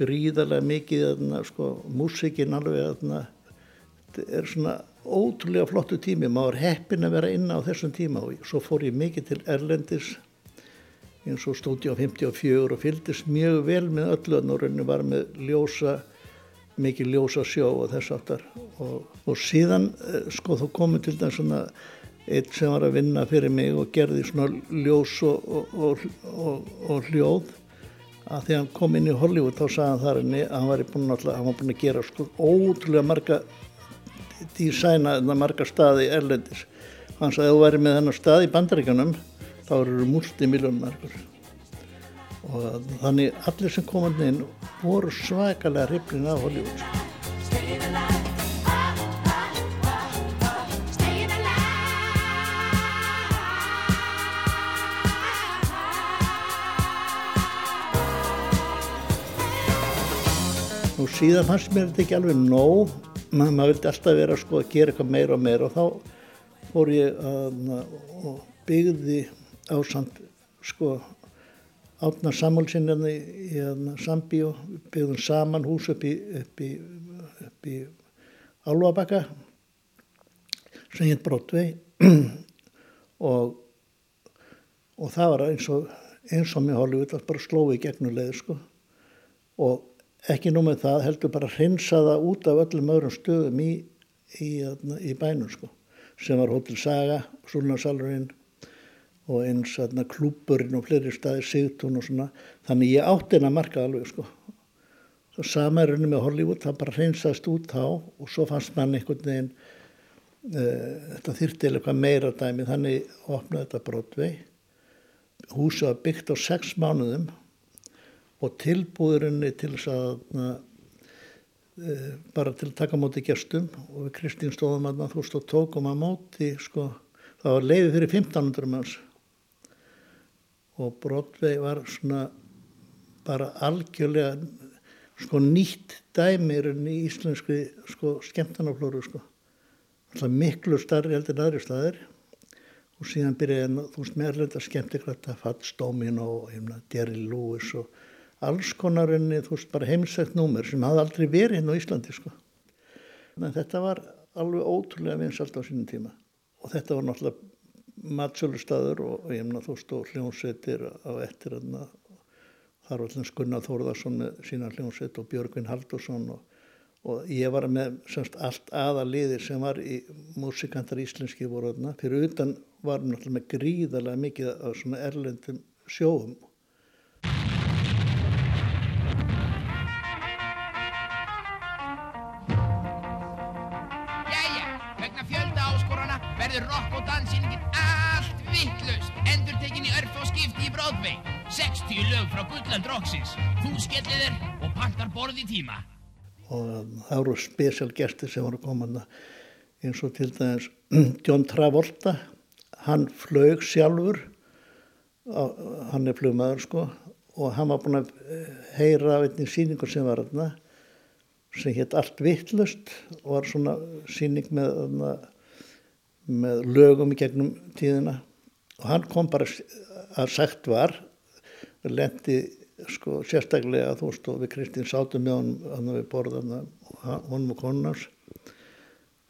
Gríðarlega mikið þarna sko músikinn alveg þarna. Þetta er svona ótrúlega flottu tími. Maður heppin að vera inna á þessum tíma og svo fór ég mikið til Erlendis eins og á 54 og fyldist mjög vel með öllu að norðinu var með ljósa mikið ljósa sjó og þess aftar og, og síðan eh, sko þú komið til dæmis svona eitt sem var að vinna fyrir mig og gerði svona ljós og, og, og hljóð. Að því hann kom inn í Hollywood þá sagði hann þar henni að hann var búin að, hann var búin að gera sko ótrúlega marga dísæna það marga staði erlendis. Hann sagði að þú væri með þennan stað í bandaríkanum þá eru multimiljónmarkur og þannig allir sem komandi inn voru svakalega hriflin af Hollywood og síðan fannst mér þetta ekki alveg nóg maður mað vildi alltaf vera sko, að gera eitthvað meira og meira. Og þá fór ég að og byggði á samt sko átna sammálsinni í Sambíu, byggðum saman hús upp í, upp í, upp í Álvabakka sem hétt Broadway. *clears throat* Og, og það var eins og, eins og með Hollywood að bara slói gegnulegði sko. Og ekki nú með það heldur bara hreinsaða út af öllum öðrum stöðum í, í, í bænum sko sem var Hotel Saga, Súlnarsalurinn og eins klúburinn og fleiri staði sigtún og svona. Þannig ég átti hennar marka alveg sko. Svo sama er henni með Hollywood það bara hreinsast út þá og svo fannst mann einhvern veginn uh, þetta þyrfti eða eitthvað meira dæmi. Þannig opnaði þetta Broadway. Húsið var byggt á sex mánuðum og tilbúðurinni til þess að uh, bara til að taka móti gestum. Og við Kristín stóðum að þú stóð tókum að móti sko. Það var leiði fyrir 1500 manns og Broadway var svona bara algjörlega sko nýtt dæmirinn í íslenski sko skemmtanaflóru sko. Alltaf miklu starri heldur en aðri staðir. Og síðan byrjaði þú veist meðlega skemmtikrætta Fats Domino og hefna, Jerry Lewis og alls konarinni þú veist bara heimsækt númer sem hafði aldrei verið hérna á Íslandi sko. En þetta var alveg ótrúlega vinsalt á sínum tíma. Og þetta var náttúrulega matsölustadur og, ég meina þú og hljómsveitir á eftir þarna. Þar var alltaf Gunnar Þórðarsson með sína hljómsveit og Björgvin Haldursson og, og ég var með semst allt aða liðir sem var í músikantar íslenski voru þarna. Fyrir utan varum náttúrulega með gríðarlega mikið af svona erlendum sjóum Broadway 60 lög frá Gulland Roxins Þú skellir þér og pantar borð í tíma. Og það voru spesial gestir sem voru komanda eins og til dæmis *clears throat* John Travolta hann flög sjálfur. Hann er flugmaður sko. Og hann var búinn að eh, heyra af einnig síningu sem var þarna sem hétt Allt vittlust og var svona síning með, með lögum í gegnum tíðina og hann kom bara að sagt var lendi sko sérstaklega þú veist og við Kristín sátum með hann hann við borðan honum og konunars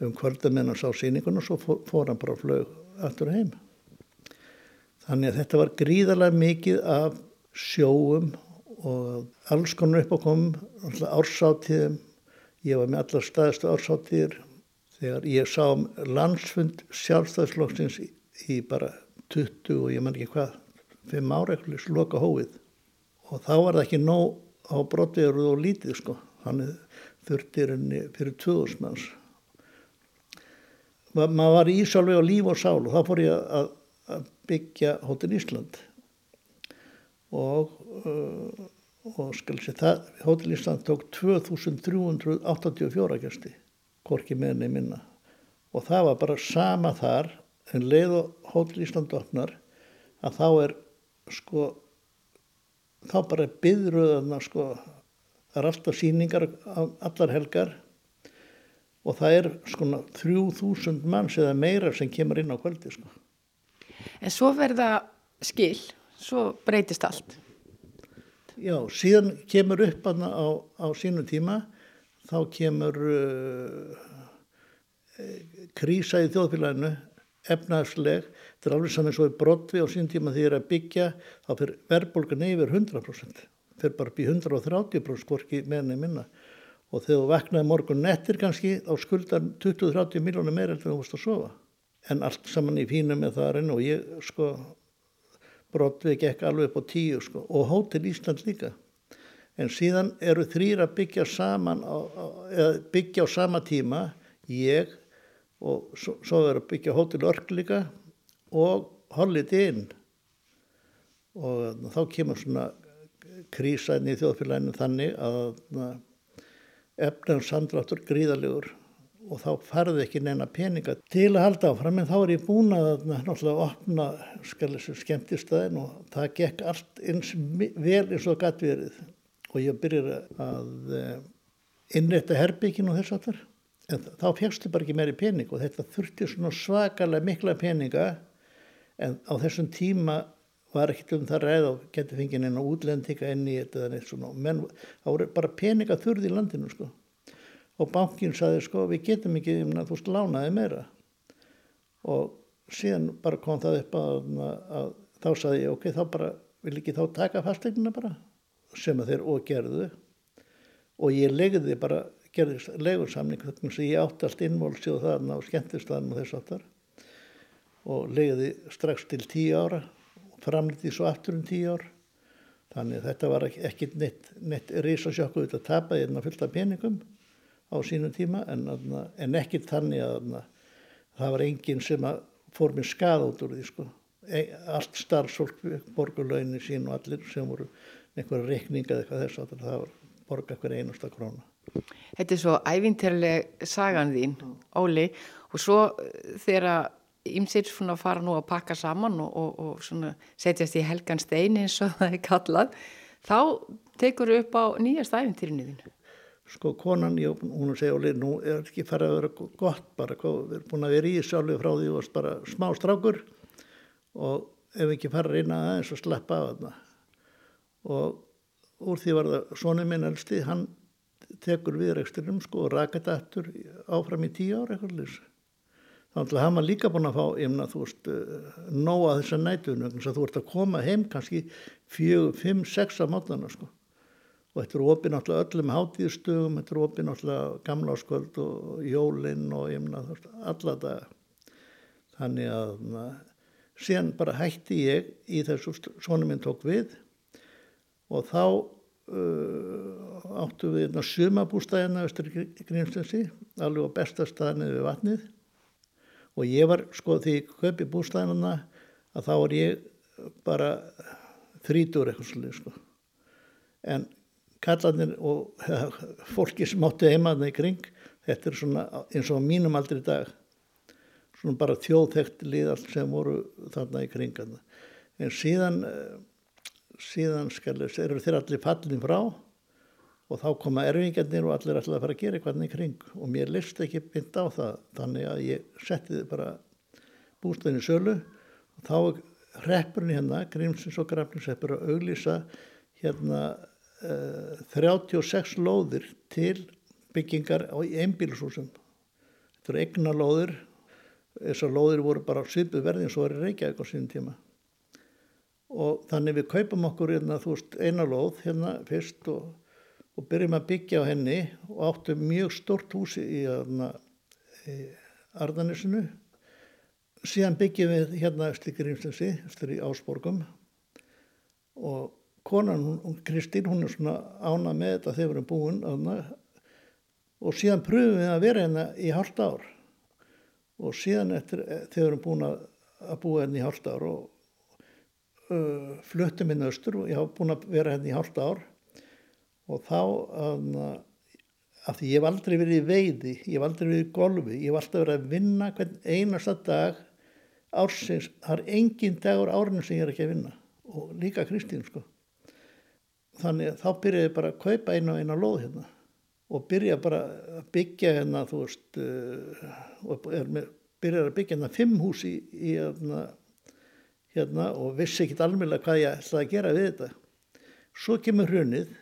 um hann sá síninguna og svo fór, hann bara flög aftur heim. Þannig að þetta var gríðarlega mikið af sjóum og alls konar upp á komum ársáttíðum ég var með allar staðistu ársáttíðir þegar ég sá um landsfund sjálfstæðslokksins í bara 20 og ég man ekki hvað 5 ára eitthvað sloka hóið og þá var það ekki nóg á brotvegur og lítið sko. Þannig þurftir henni fyrir 2000 manns. Ma, maður var í Ísálfi á líf og sál og þá fór ég að, að byggja Hóttin Ísland. Og uh, og skal sé það Hóttin Ísland tók 2384 gæsti korki meðinni minna. Og það var bara sama þar en leið og Hóttin Ísland opnar að þá er sko þá bara byðröðana sko það er alltaf síningar allar helgar og það er sko 3000 manns eða meira sem kemur inn á kvöldi sko. En svo verða skil, svo breytist allt. Já, síðan kemur upp hana á, á sínu tíma þá kemur uh, krísa í þjóðfélaginu efnaðsleg, þetta er alveg saman svo í brotvi á sín tíma því að byggja þá fyrir verðbólgan yfir 100% fyrir bara bí 130% hvorki meðinni minna. Og þegar þú vaknaði morgun nettir kannski þá skuldar 20-30 miljónir meira en þú varst að sofa. En allt saman í fínu með það og ég sko brotvi gekk alveg upp á tíu sko og Hótel Ísland líka. En síðan eru þrýra byggja saman á, á, byggja á sama tíma ég og svo, svo er að byggja Hótel Örk líka og Holiday Inn. Og þá kemur svona krísaðin í þjóðfélaginu þannig að efnum samdráttur gríðalegur og þá farði ekki neina peninga til að halda áfram. En þá er ég búin að náttúrulega opna skemmtistæðin og það gekk allt eins vel eins og gætt verið. Og ég byrjir að innrætta herbyggin og þess aftar en þá fegstu bara ekki meiri pening og þetta þurfti svona svakalega mikla peninga en á þessum tíma var ekkert um það ræð og geti fengið neina útlendinga inn í þetta eða neitt svona. Menn voru bara peninga þurði í landinu sko. Og bankin saði sko við getum ekki um að þú veist lánaði meira. Og síðan bara kom það upp að, að þá saði ég ok þá bara vil ekki þá taka fastegnina bara? Sem að þeir og gerðu. Og ég legði bara gerði legursamning þannig að ég innvolsi og þarna og skemmtist þarna og þess aftar og leiði strax til tíu ára og framlítið svo aftur um tíu ár. Þannig þetta var ekki, neitt, neitt risasjóku þetta tapaði hérna fullt af peningum á sínum tíma en, en ekki þannig að það var enginn sem fór með skað út úr því sko. e, allt starfsfólk borgarlaunin sín og allir sem voru einhverja reikninga eða eitthvað þess að það var borga hver einasta króna Þetta er svo ævinterleg sagan þín, Óli, og svo eh, þegar ymsir svona fara nú að pakka saman og, og, og svona setjast í helgan stein eins og það er kallað, þá tekur upp á nýjast ævintýrinu þínu. sko konan, ég, hún segja Óli, nú er ekki farið að vera gott bara, við erum búin að vera í þessu alveg frá því og varst bara smá strákur og ef ekki farið reyna aðeins að sleppa af þarna og úr því var það sonum minn elsti, hann tekur við rekstinum sko og raka þetta aftur áfram í tíu ára eitthvað lýs. Þannig að hann var líka búin að fá, ég meina, þú veist, nóa þessa nætunum, þannig að þú ert að koma heim kannski fjögur, fimm, sex á mótana, sko. Og þetta er opið náttúrulega öllum hátíðstugum, þetta er opið náttúrulega gamla áskvöld og jólinn og ég meina, þú veist, alla daga. Þannig að, na, síðan bara hætti ég í þessu, svona minn tók við og þá áttu við hérna sumabústæðina östur í Grímstensi, alveg á besta staðinni við vatnið. Og ég var sko því ég kaupi bústæðina að þá var ég bara þrítur eitthvað svolítið sko. En kallarnir og *laughs* fólki sem áttu heimaðna í kring þetta er svona eins og mínum aldrei dag svona bara þjóðþekkt lið allt sem voru þarna í kringan en síðan eh, síðan skal, eru þeir allir fallin frá og þá koma erfingarnir og allir ætlaði að fara að gera eitthvað í kring. Og mér list ekki mynd á það þannig að ég setti þið bara bústöðinu sölu. Og þá er hreppurinn hérna, Grímsins og Grafninsheppur að auglýsa hérna uh, 36 lóðir til byggingar á einbílusúsum þetta eru egna lóðir þessar lóðir voru bara svipu verði eins og var í Reykjavík á sínum tíma og þannig við kaupum okkur hérna, veist, eina lóð hérna fyrst og, og byrjum að byggja á henni og áttum mjög stort húsi í, hérna, í Arðanisinu síðan byggjum við hérna eftir Grímsnesi, eftir í Ásborgum. Og konan, hún, Kristín, hún er svona ána með þetta þegar við erum búin aðna, og síðan pröfum við að vera hérna í hálft ár. Og síðan eftir þegar við erum búin að, að búa hérna í hálft ár og uh, fluttum inn austur og ég hafa búin að vera hérna í hálft ár. Og þá að, að því ég hef aldrei verið í veiði, ég hef aldrei verið í golfi, ég hef alltaf verið að vinna hvern einasta dag ársins, það er engin dagur árinu sem ég er ekki að vinna. Og líka Kristín sko. Þannig þá byrjaði ég bara að kaupa einu og einu lóð hérna. Og byrja bara að byggja hérna þú veist uh, og byrjaði að byggja hérna fimm hús í, í hérna, hérna og vissi ekkit almjöla hvað ég ætlaði að gera við þetta. Svo kemur hrunið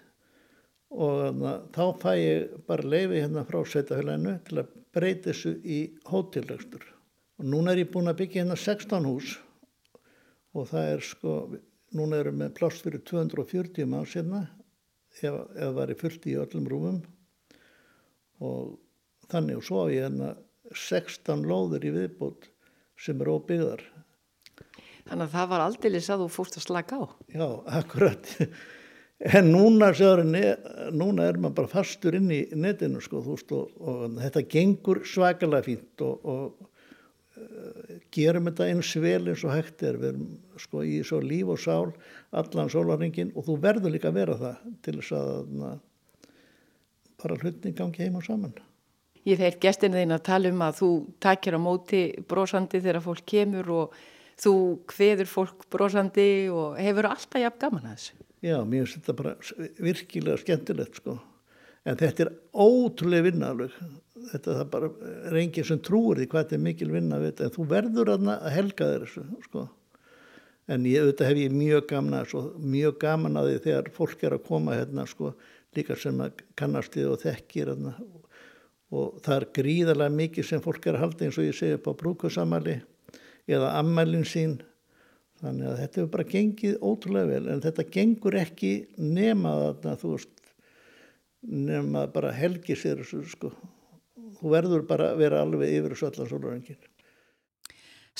og hérna, þá fæ ég bara leifi hérna frá sveitafélaginu til að breyta þessu í hótelregstur. Og núna er ég búin að byggja hérna 16 hús og það er sko, núna erum við pláss fyrir 240 mann sérna ef, það var fullt í öllum rúmum og þannig og svo á ég hérna 16 lóður í viðbót sem er óbyggðar. Þannig að það var aldeilis að þú fórst að slaka á. Já, akkurat. En núna, sjárinni, núna er maður bara fastur inn í netinu sko, þú veist, og, og þetta gengur svakalega fínt og, og uh, gerum þetta eins vel eins og hægt er. Við erum sko í svo líf og sál allan sólaringin og þú verður líka að vera það til þess að na, bara hlutin gangi heim og saman. Ég þeir gestinu þín að tala um að þú takir á móti brosandi þegar fólk kemur og þú hveður fólk brosandi og hefur alltaf jafn gaman að þessu. Já, mér finnst þetta bara virkilega skemmtilegt sko. En þetta er ótrúlega vinna alveg. Þetta það bara er enginn sem trúur því hvað þetta er mikil vinna við þetta. En þú verður að helga þér þessu sko. En ég, auðvitað hef ég mjög gaman að þessu, mjög gaman að því þegar fólk er að koma hérna sko líka sem að kannast þið og þekkir hérna. Og það er gríðarlega mikið sem fólk er að halda eins og ég segi upp á brúkusamali eða ammælinn sín Þannig að þetta hefur bara gengið ótrúlega vel en þetta gengur ekki nema þarna þú veist nema bara helgi sér þessu sko. Þú verður bara að vera alveg yfir þessu allan sólarengin.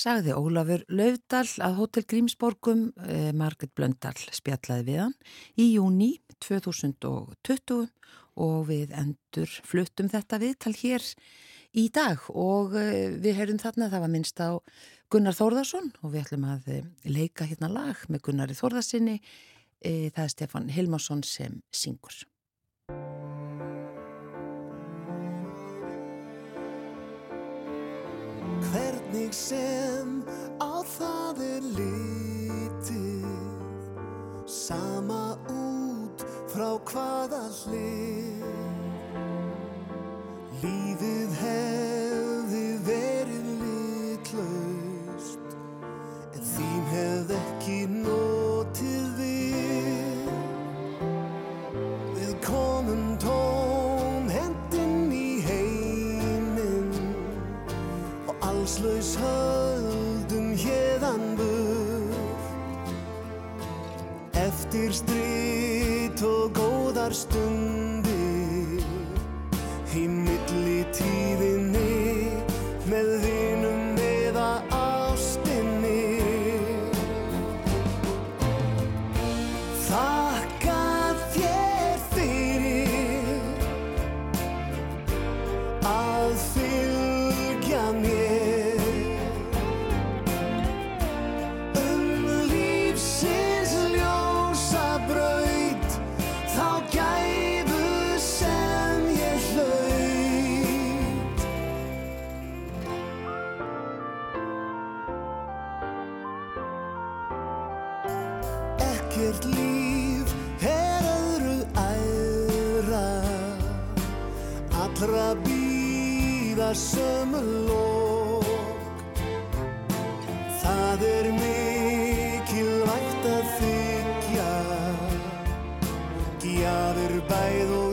sagði Ólafur Laufdal að Hotel Grímsborgum eh, Margret Blöndal spjallaði við hann í júni 2020 og við endur fluttum þetta viðtal hér í dag og eh, við heyrum þarna að það var minnst á Gunnar Þórðarsson og við ætlum að eh, leika hérna lag með Gunnari Þórðarsinni eh, það er Stefan Hilmarsson sem syngur. Hvernig sem á það er litið Sama út frá hvaða hlið Lífið hefði by the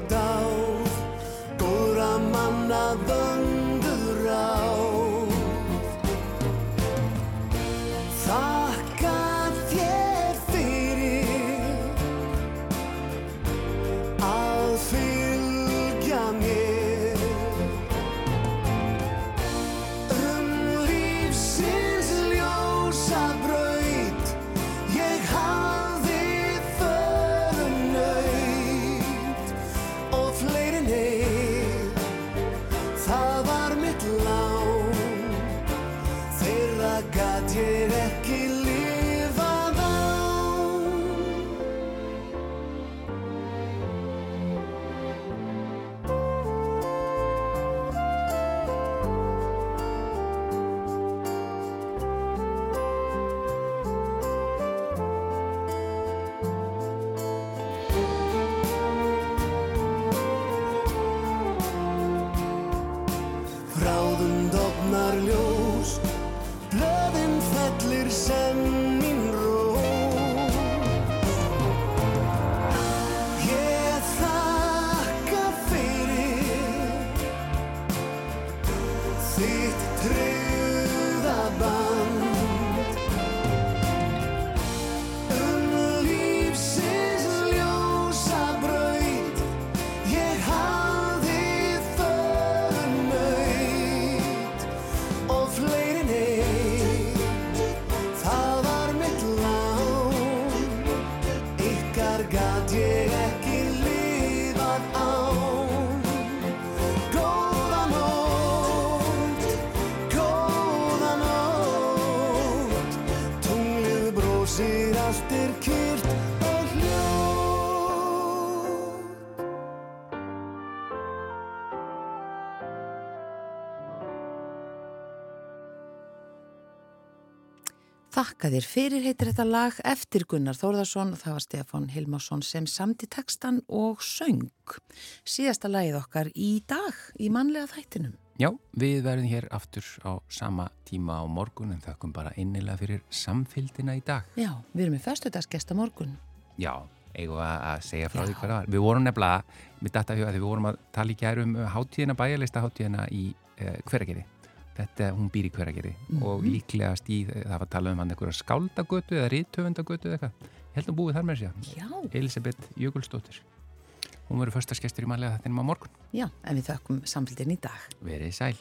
Þakka þér fyrir heitir þetta lag eftir Gunnar Þórðarsson og það var Stefán Hilmarsson sem samti textan og söng. Síðasta lagið okkar í dag í mannlega þættinum. Já, við verðum hér aftur á sama tíma á morgun en þakkum bara innilega fyrir samfylgdina í dag. Já, við erum með föstudagsgesta morgun. Já, eigum að segja frá því Já. hvað það var. Við vorum nefnilega, við datta huga því við vorum að tala í gærum hátíðina, bæjarleista hátíðina í uh, hveragerði. Þetta, hún býr í hveragerði og líklegast í, það var að tala um hann einhverja skáldagötu eða rítöfundagötu eða eitthvað. Held að búið þar með. Já, Elisabeth Jökulsdóttir. Hún verður förstaskestur í mannlega þetta á morgun. já, en við þakkum samfélgin í dag. Verið sæl.